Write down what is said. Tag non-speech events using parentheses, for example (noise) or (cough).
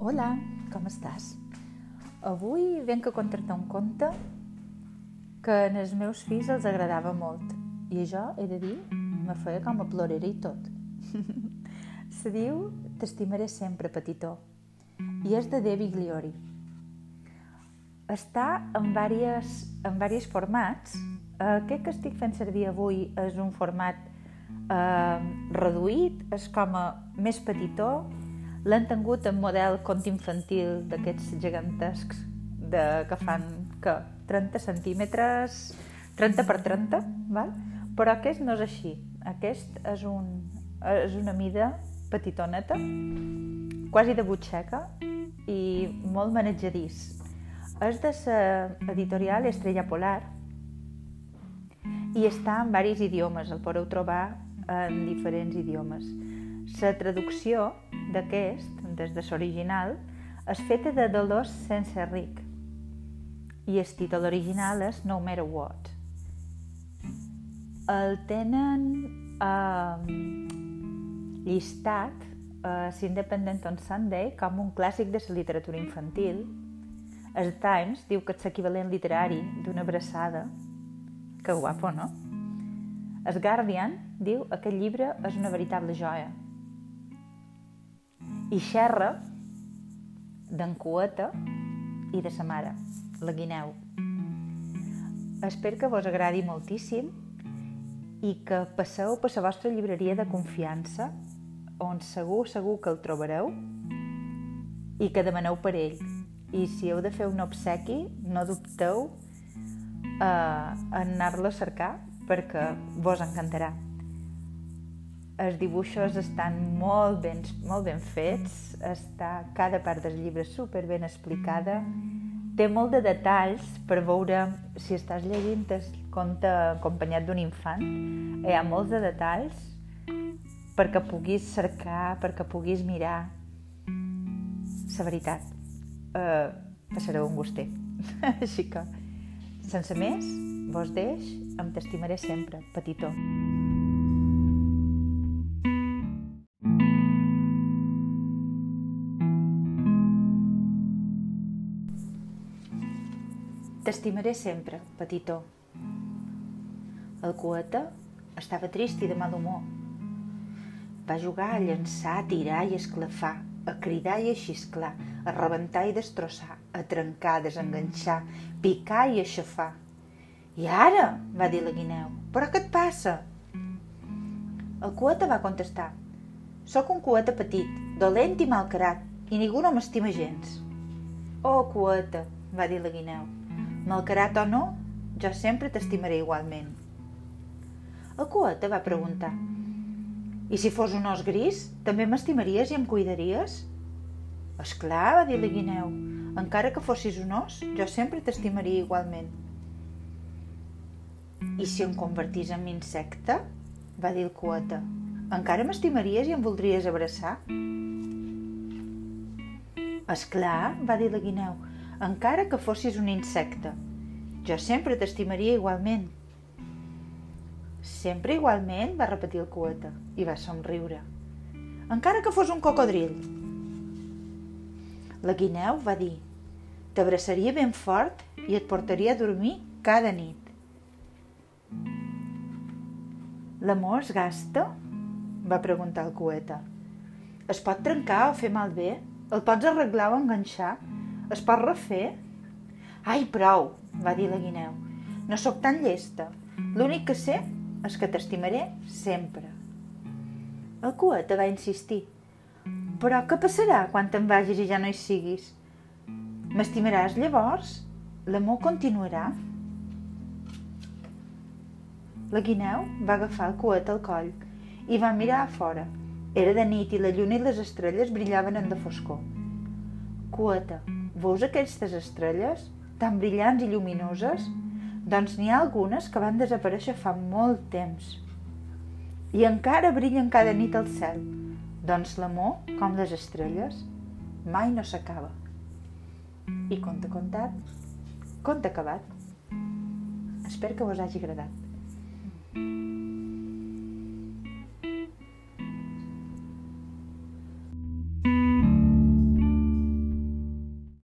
Hola, com estàs? Avui venc a contar-te un conte que als meus fills els agradava molt i jo, he de dir, me feia com a plorera i tot. (laughs) Se diu T'estimaré sempre, petitó, i és de Debbie Gliori. Està en diversos, en diversos formats. Aquest que estic fent servir avui és un format eh, reduït, és com a més petitó, l'han tingut en model conte infantil d'aquests gegantescs de, que fan que 30 centímetres, 30 per 30, val? però aquest no és així. Aquest és, un, és una mida petitoneta, quasi de butxeca i molt manejadís. És de l'editorial Estrella Polar i està en diversos idiomes, el podeu trobar en diferents idiomes. La traducció d'aquest, des de l'original, és feta de Dolors Sense Ric i el títol original és No Matter What. El tenen eh, llistat a l'Independent on Sunday com un clàssic de la literatura infantil. El Times diu que és l'equivalent literari d'una abraçada. Que guapo, no? El Guardian diu que aquest llibre és una veritable joia. I xerra d'en Cueta i de sa mare, la guineu. Espero que vos agradi moltíssim i que passeu per la vostra llibreria de confiança on segur, segur que el trobareu i que demaneu per ell. I si heu de fer un obsequi, no dubteu eh, anar-lo a cercar perquè vos encantarà. Els dibuixos estan molt ben, molt ben fets, està cada part del llibre super ben explicada, té molt de detalls per veure si estàs llegint el conte acompanyat d'un infant. Hi ha molts de detalls perquè puguis cercar, perquè puguis mirar. La veritat, eh, passareu un gustet. (laughs) Així que, sense més, vos deix, em t'estimaré sempre, petitó. T'estimaré sempre, petitó. El coeta estava trist i de mal humor. Va jugar a llançar, a tirar i esclafar, a cridar i a xisclar, a rebentar i destrossar, a trencar, a desenganxar, picar i aixafar. I ara, va dir la guineu, però què et passa? El coeta va contestar, sóc un coeta petit, dolent i malcarat, i ningú no m'estima gens. Oh, coeta, va dir la guineu, malcarat o no, jo sempre t'estimaré igualment. El coeta va preguntar, i si fos un os gris, també m'estimaries i em cuidaries? És clar, va dir la guineu, encara que fossis un os, jo sempre t'estimaria igualment. I si em convertís en insecte? va dir el coeta. Encara m'estimaries i em voldries abraçar? És clar, va dir la guineu, encara que fossis un insecte. Jo sempre t'estimaria igualment. Sempre igualment, va repetir el coeta i va somriure. Encara que fos un cocodril. La guineu va dir, t'abraçaria ben fort i et portaria a dormir cada nit. L'amor es gasta? va preguntar el coeta. Es pot trencar o fer malbé? El pots arreglar o enganxar? Es pot refer? Ai, prou, va dir la guineu. No sóc tan llesta. L'únic que sé és que t'estimaré sempre. El coeta va insistir. Però què passarà quan te'n vagis i ja no hi siguis? M'estimaràs llavors? L'amor continuarà? La guineu va agafar el coet al coll i va mirar a fora. Era de nit i la lluna i les estrelles brillaven en la foscor. Coeta, veus aquestes estrelles, tan brillants i lluminoses? Doncs n'hi ha algunes que van desaparèixer fa molt temps. I encara brillen cada nit al cel. Doncs l'amor, com les estrelles, mai no s'acaba. I conte contat, conte acabat. Espero que vos hagi agradat.